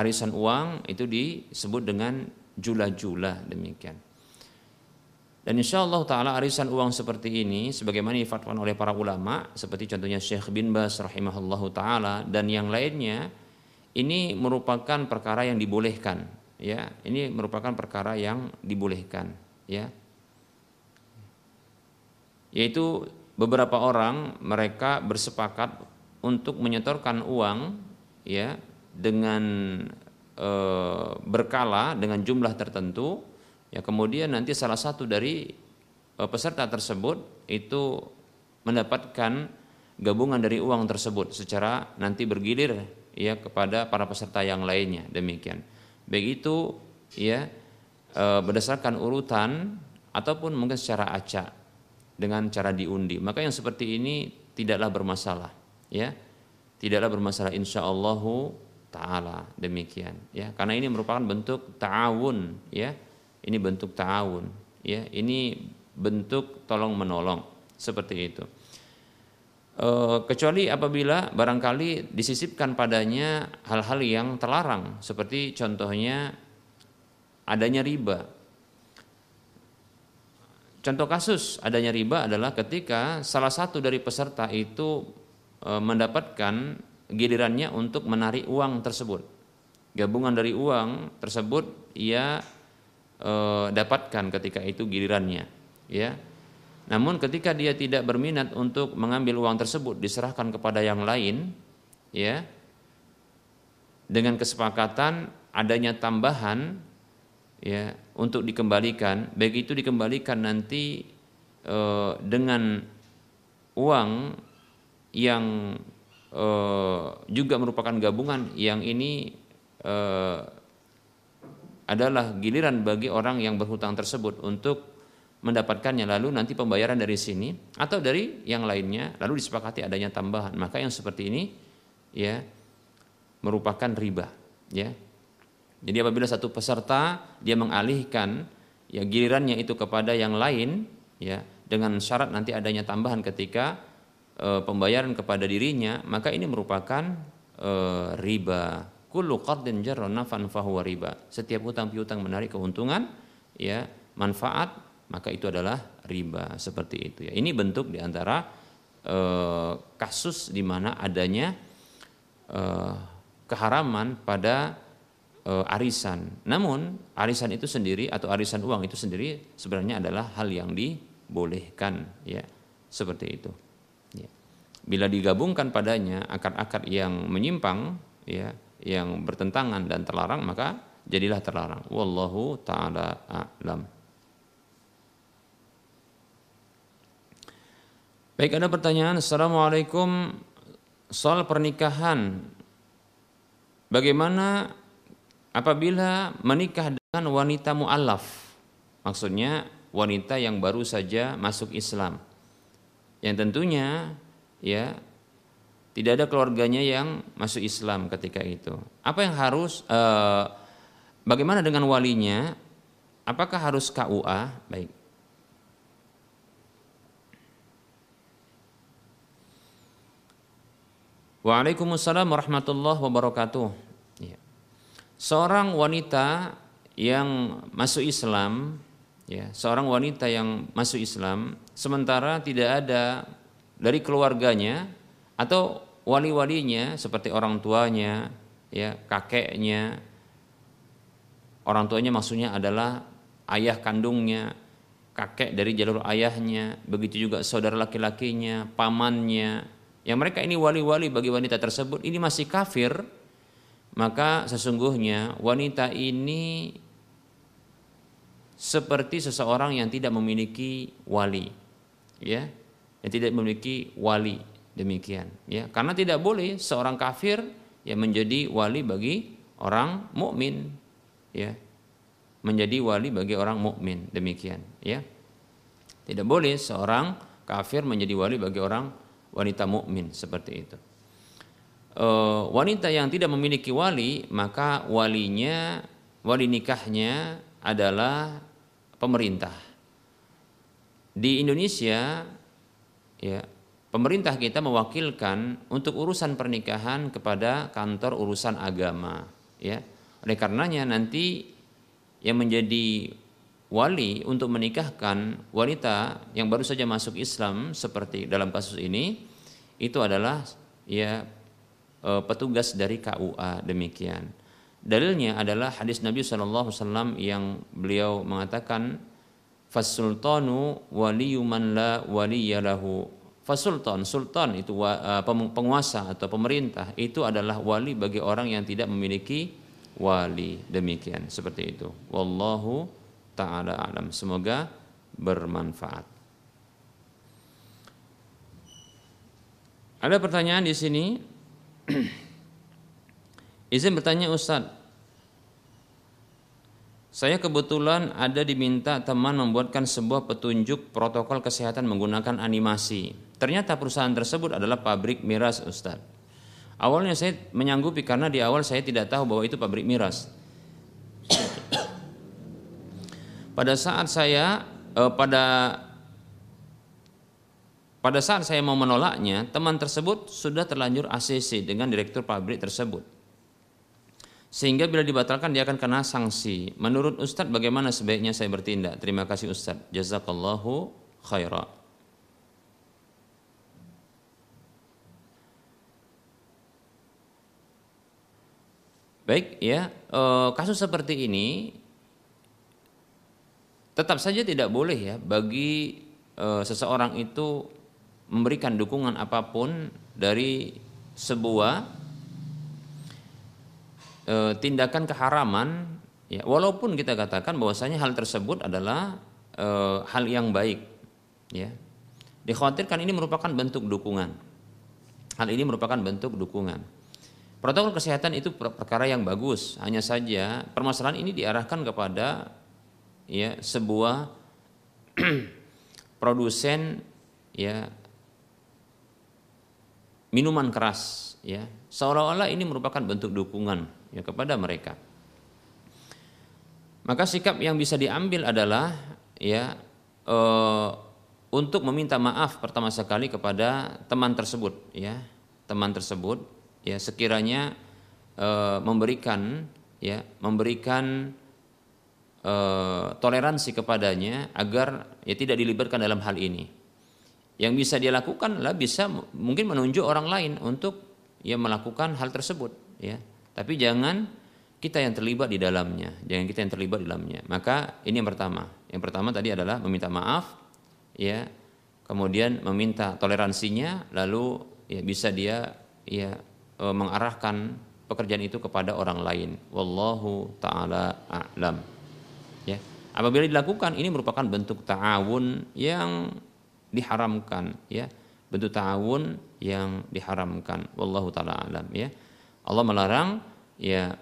Arisan uang itu disebut dengan jula-jula demikian. Dan insya Allah taala arisan uang seperti ini sebagaimana difatwakan oleh para ulama seperti contohnya Syekh bin Bas rahimahullahu taala dan yang lainnya ini merupakan perkara yang dibolehkan ya. Ini merupakan perkara yang dibolehkan ya. Yaitu beberapa orang mereka bersepakat untuk menyetorkan uang ya dengan e, berkala dengan jumlah tertentu Ya kemudian nanti salah satu dari uh, peserta tersebut itu mendapatkan gabungan dari uang tersebut secara nanti bergilir ya kepada para peserta yang lainnya demikian. Baik itu ya uh, berdasarkan urutan ataupun mungkin secara acak dengan cara diundi. Maka yang seperti ini tidaklah bermasalah ya. Tidaklah bermasalah insyaallahu taala demikian ya. Karena ini merupakan bentuk ta'awun ya ini bentuk ta'awun ya ini bentuk tolong menolong seperti itu e, kecuali apabila barangkali disisipkan padanya hal-hal yang terlarang seperti contohnya adanya riba. Contoh kasus adanya riba adalah ketika salah satu dari peserta itu e, mendapatkan gilirannya untuk menarik uang tersebut. Gabungan dari uang tersebut ia e, dapatkan ketika itu gilirannya ya namun ketika dia tidak berminat untuk mengambil uang tersebut diserahkan kepada yang lain ya dengan kesepakatan adanya tambahan ya untuk dikembalikan. Baik itu dikembalikan nanti e, dengan uang yang e, juga merupakan gabungan yang ini e, adalah giliran bagi orang yang berhutang tersebut untuk mendapatkannya lalu nanti pembayaran dari sini atau dari yang lainnya lalu disepakati adanya tambahan. Maka yang seperti ini ya merupakan riba ya. Jadi apabila satu peserta dia mengalihkan ya gilirannya itu kepada yang lain ya dengan syarat nanti adanya tambahan ketika e, pembayaran kepada dirinya maka ini merupakan e, riba. Kullu qardin jarra nafan fahuwa riba. Setiap hutang piutang menarik keuntungan ya manfaat maka itu adalah riba seperti itu ya. Ini bentuk di antara eh, kasus di mana adanya eh, keharaman pada eh, arisan. Namun arisan itu sendiri atau arisan uang itu sendiri sebenarnya adalah hal yang dibolehkan ya seperti itu. Ya. Bila digabungkan padanya akar-akar yang menyimpang ya yang bertentangan dan terlarang maka jadilah terlarang. Wallahu taala a'lam. Baik ada pertanyaan Assalamualaikum soal pernikahan Bagaimana apabila menikah dengan wanita mu'alaf Maksudnya wanita yang baru saja masuk Islam Yang tentunya ya tidak ada keluarganya yang masuk Islam ketika itu. Apa yang harus eh, bagaimana dengan walinya? Apakah harus KUA? Baik. Waalaikumsalam warahmatullahi wabarakatuh. Ya. Seorang wanita yang masuk Islam, ya, seorang wanita yang masuk Islam, sementara tidak ada dari keluarganya atau wali-walinya seperti orang tuanya, ya, kakeknya. Orang tuanya maksudnya adalah ayah kandungnya, kakek dari jalur ayahnya, begitu juga saudara laki-lakinya, pamannya. Yang mereka ini wali-wali bagi wanita tersebut. Ini masih kafir, maka sesungguhnya wanita ini seperti seseorang yang tidak memiliki wali, ya, yang tidak memiliki wali demikian ya. Karena tidak boleh seorang kafir ya menjadi wali bagi orang mukmin ya. Menjadi wali bagi orang mukmin demikian ya. Tidak boleh seorang kafir menjadi wali bagi orang wanita mukmin seperti itu. E, wanita yang tidak memiliki wali maka walinya wali nikahnya adalah pemerintah. Di Indonesia ya pemerintah kita mewakilkan untuk urusan pernikahan kepada kantor urusan agama ya. Oleh karenanya nanti yang menjadi wali untuk menikahkan wanita yang baru saja masuk Islam seperti dalam kasus ini itu adalah ya e, petugas dari KUA demikian. Dalilnya adalah hadis Nabi Wasallam yang beliau mengatakan fasultanu waliyuman la waliyalahu Fasultan, sultan itu uh, penguasa atau pemerintah itu adalah wali bagi orang yang tidak memiliki wali. Demikian seperti itu. Wallahu taala alam. Semoga bermanfaat. Ada pertanyaan di sini. Izin bertanya Ustadz, saya kebetulan ada diminta teman membuatkan sebuah petunjuk protokol kesehatan menggunakan animasi. Ternyata perusahaan tersebut adalah pabrik miras Ustadz. Awalnya saya menyanggupi karena di awal saya tidak tahu bahwa itu pabrik miras. Pada saat saya eh, pada pada saat saya mau menolaknya, teman tersebut sudah terlanjur ACC dengan direktur pabrik tersebut. Sehingga bila dibatalkan dia akan kena sanksi. Menurut Ustadz bagaimana sebaiknya saya bertindak? Terima kasih Ustadz. Jazakallahu khairan. Baik ya, e, kasus seperti ini tetap saja tidak boleh ya bagi e, seseorang itu memberikan dukungan apa pun dari sebuah e, tindakan keharaman ya walaupun kita katakan bahwasanya hal tersebut adalah e, hal yang baik ya. Dikhawatirkan ini merupakan bentuk dukungan. Hal ini merupakan bentuk dukungan. Protokol kesehatan itu perkara yang bagus, hanya saja permasalahan ini diarahkan kepada ya sebuah produsen ya minuman keras ya seolah-olah ini merupakan bentuk dukungan ya kepada mereka. Maka sikap yang bisa diambil adalah ya e, untuk meminta maaf pertama sekali kepada teman tersebut ya teman tersebut ya sekiranya e, memberikan ya memberikan toleransi kepadanya agar ya tidak dilibatkan dalam hal ini. Yang bisa dia lakukan lah bisa mungkin menunjuk orang lain untuk ya melakukan hal tersebut ya. Tapi jangan kita yang terlibat di dalamnya, jangan kita yang terlibat di dalamnya. Maka ini yang pertama. Yang pertama tadi adalah meminta maaf ya, kemudian meminta toleransinya lalu ya bisa dia ya e, mengarahkan pekerjaan itu kepada orang lain. Wallahu taala a'lam. Apabila dilakukan ini merupakan bentuk ta'awun yang diharamkan ya. Bentuk ta'awun yang diharamkan. Wallahu taala a'lam ya. Allah melarang ya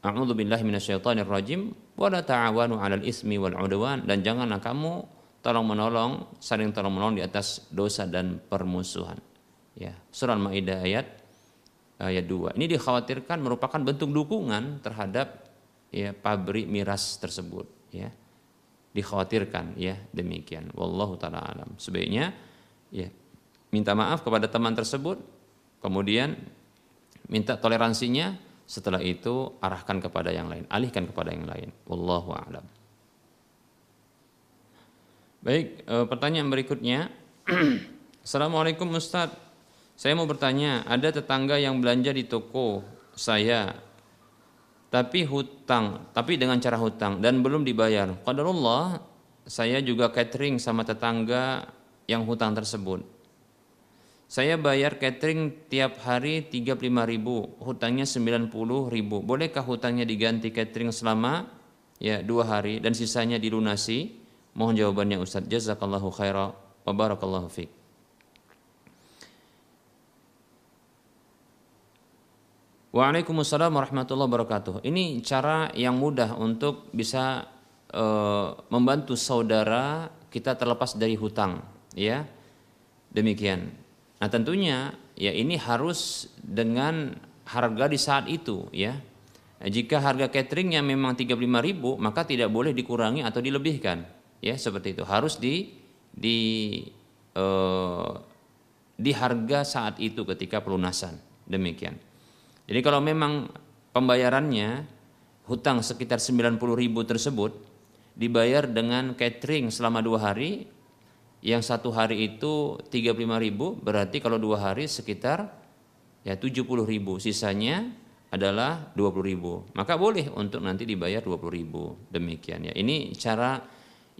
A'udzu billahi minasyaitonir rajim wa la ta'awanu 'alal ismi wal 'udwan dan janganlah kamu tolong menolong saling tolong menolong di atas dosa dan permusuhan ya surah Al-Maidah ayat ayat 2. Ini dikhawatirkan merupakan bentuk dukungan terhadap ya pabrik miras tersebut ya. Dikhawatirkan ya demikian. Wallahu taala alam. Sebaiknya ya minta maaf kepada teman tersebut kemudian minta toleransinya setelah itu arahkan kepada yang lain, alihkan kepada yang lain. Wallahu a'lam. Baik, e, pertanyaan berikutnya. Assalamualaikum Ustadz. Saya mau bertanya, ada tetangga yang belanja di toko saya tapi hutang, tapi dengan cara hutang dan belum dibayar. Qadarullah, saya juga catering sama tetangga yang hutang tersebut. Saya bayar catering tiap hari 35 ribu, hutangnya 90 ribu. Bolehkah hutangnya diganti catering selama ya dua hari dan sisanya dilunasi? Mohon jawabannya Ustaz. Jazakallahu khairah wa barakallahu fiqh. Waalaikumsalam warahmatullahi wabarakatuh. Ini cara yang mudah untuk bisa e, membantu saudara kita terlepas dari hutang, ya. Demikian. Nah, tentunya ya ini harus dengan harga di saat itu, ya. Jika harga cateringnya memang 35.000, maka tidak boleh dikurangi atau dilebihkan, ya seperti itu. Harus di di eh, di harga saat itu ketika pelunasan. Demikian. Jadi kalau memang pembayarannya hutang sekitar 90 ribu tersebut dibayar dengan catering selama dua hari, yang satu hari itu 35 ribu, berarti kalau dua hari sekitar ya 70 ribu, sisanya adalah 20 ribu. Maka boleh untuk nanti dibayar 20 ribu, demikian ya. Ini cara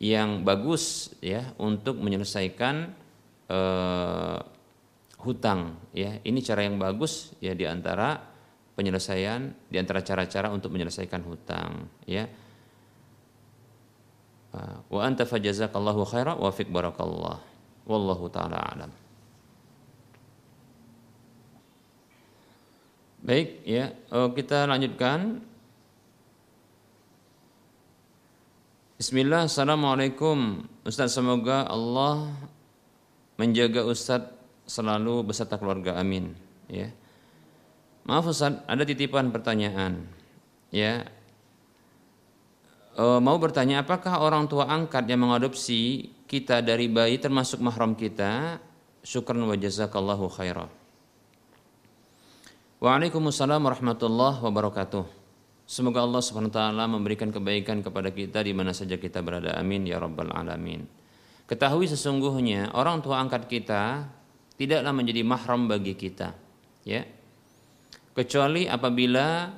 yang bagus ya untuk menyelesaikan eh, hutang ya. Ini cara yang bagus ya di antara penyelesaian di antara cara-cara untuk menyelesaikan hutang ya. Ah, wa anta fajazakallahu khaira wa fik barakallah. Wallahu taala alam. Baik ya, oh, kita lanjutkan. Bismillah, Assalamualaikum Ustaz semoga Allah menjaga Ustaz selalu beserta keluarga amin ya. Maaf Ustaz, ada titipan pertanyaan. Ya. E, mau bertanya apakah orang tua angkat yang mengadopsi kita dari bayi termasuk mahram kita? Syukran wa jazakallahu khairah. Waalaikumsalam warahmatullahi wabarakatuh. Semoga Allah subhanahu ta'ala memberikan kebaikan kepada kita di mana saja kita berada. Amin ya rabbal alamin. Ketahui sesungguhnya orang tua angkat kita tidaklah menjadi mahram bagi kita. Ya kecuali apabila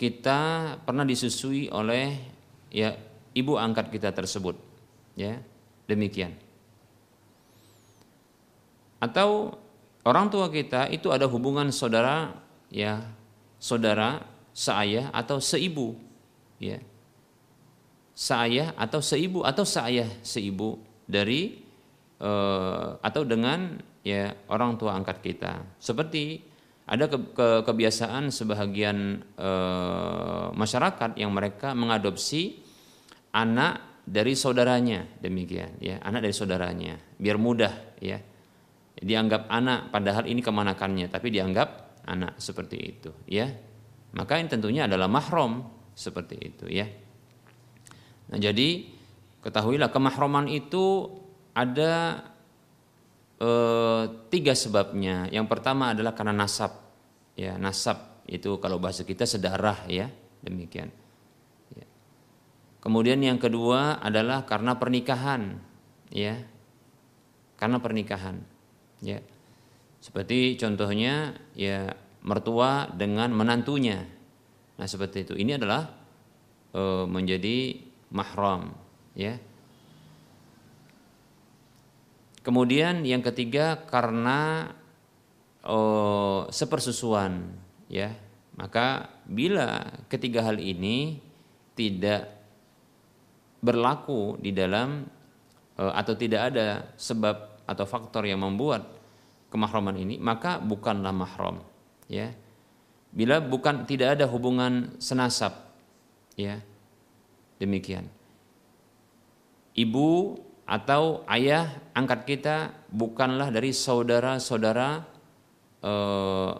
kita pernah disusui oleh ya ibu angkat kita tersebut ya demikian. Atau orang tua kita itu ada hubungan saudara ya saudara seayah atau seibu ya. Seayah atau seibu atau seayah seibu dari uh, atau dengan ya orang tua angkat kita. Seperti ada ke, ke, kebiasaan sebahagian e, masyarakat yang mereka mengadopsi anak dari saudaranya. Demikian ya. Anak dari saudaranya. Biar mudah ya. Dianggap anak padahal ini kemanakannya tapi dianggap anak seperti itu ya. Maka ini tentunya adalah mahrom seperti itu ya. Nah jadi ketahuilah kemahroman itu ada e, tiga sebabnya. Yang pertama adalah karena nasab. Ya, nasab itu kalau bahasa kita sedarah ya, demikian. Ya. Kemudian yang kedua adalah karena pernikahan, ya. Karena pernikahan, ya. Seperti contohnya ya mertua dengan menantunya. Nah, seperti itu. Ini adalah e, menjadi mahram, ya Kemudian yang ketiga karena oh, sepersusuan ya. Maka bila ketiga hal ini tidak berlaku di dalam eh, atau tidak ada sebab atau faktor yang membuat kemahraman ini, maka bukanlah mahram ya. Bila bukan tidak ada hubungan senasab ya. Demikian. Ibu atau ayah angkat kita bukanlah dari saudara-saudara eh,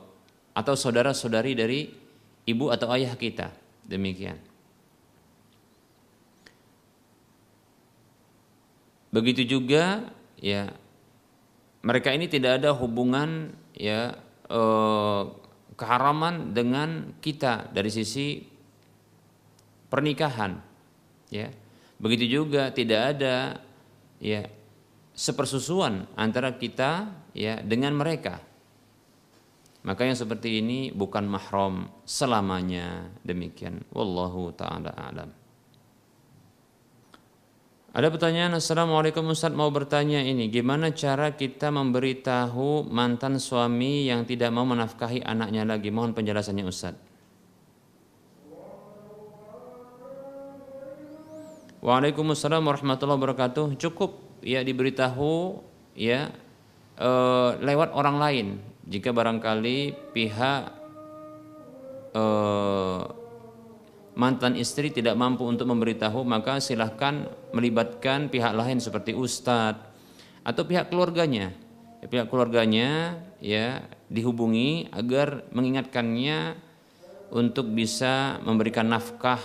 atau saudara-saudari dari ibu atau ayah kita. Demikian. Begitu juga ya mereka ini tidak ada hubungan ya eh, keharaman dengan kita dari sisi pernikahan ya. Begitu juga tidak ada ya sepersusuan antara kita ya dengan mereka. Maka yang seperti ini bukan mahram selamanya demikian. Wallahu taala alam. Ada pertanyaan, Assalamualaikum Ustaz mau bertanya ini, gimana cara kita memberitahu mantan suami yang tidak mau menafkahi anaknya lagi? Mohon penjelasannya Ustaz. Waalaikumsalam warahmatullahi wabarakatuh. Cukup ya diberitahu ya e, lewat orang lain. Jika barangkali pihak e, mantan istri tidak mampu untuk memberitahu, maka silahkan melibatkan pihak lain seperti ustadz atau pihak keluarganya. Ya, pihak keluarganya ya dihubungi agar mengingatkannya untuk bisa memberikan nafkah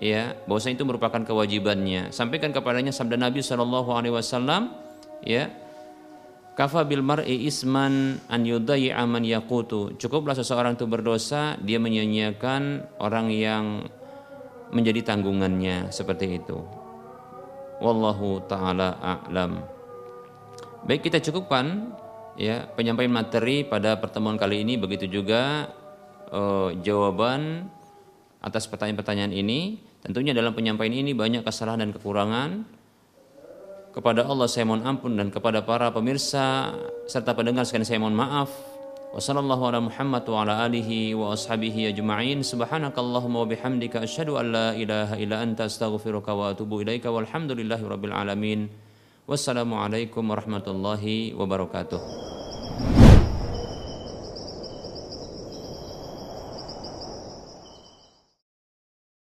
ya bahwa itu merupakan kewajibannya sampaikan kepadanya sabda Nabi Shallallahu Alaihi Wasallam ya Kafa bil mar'i isman an yudayyi'a man yaqutu. Cukuplah seseorang itu berdosa dia menyanyiakan orang yang menjadi tanggungannya seperti itu. Wallahu taala a'lam. Baik kita cukupkan ya penyampaian materi pada pertemuan kali ini begitu juga uh, jawaban atas pertanyaan-pertanyaan ini. Tentunya dalam penyampaian ini banyak kesalahan dan kekurangan kepada Allah saya mohon ampun dan kepada para pemirsa serta pendengar sekalian saya mohon maaf. Wassallallahu ala Muhammad wa ala alihi wa ashabihi ajma'in. Subhanakallahumma wa bihamdika asyhadu an la ilaha illa anta astaghfiruka wa atubu ilaika walhamdulillahi rabbil alamin. Wassalamualaikum warahmatullahi wabarakatuh.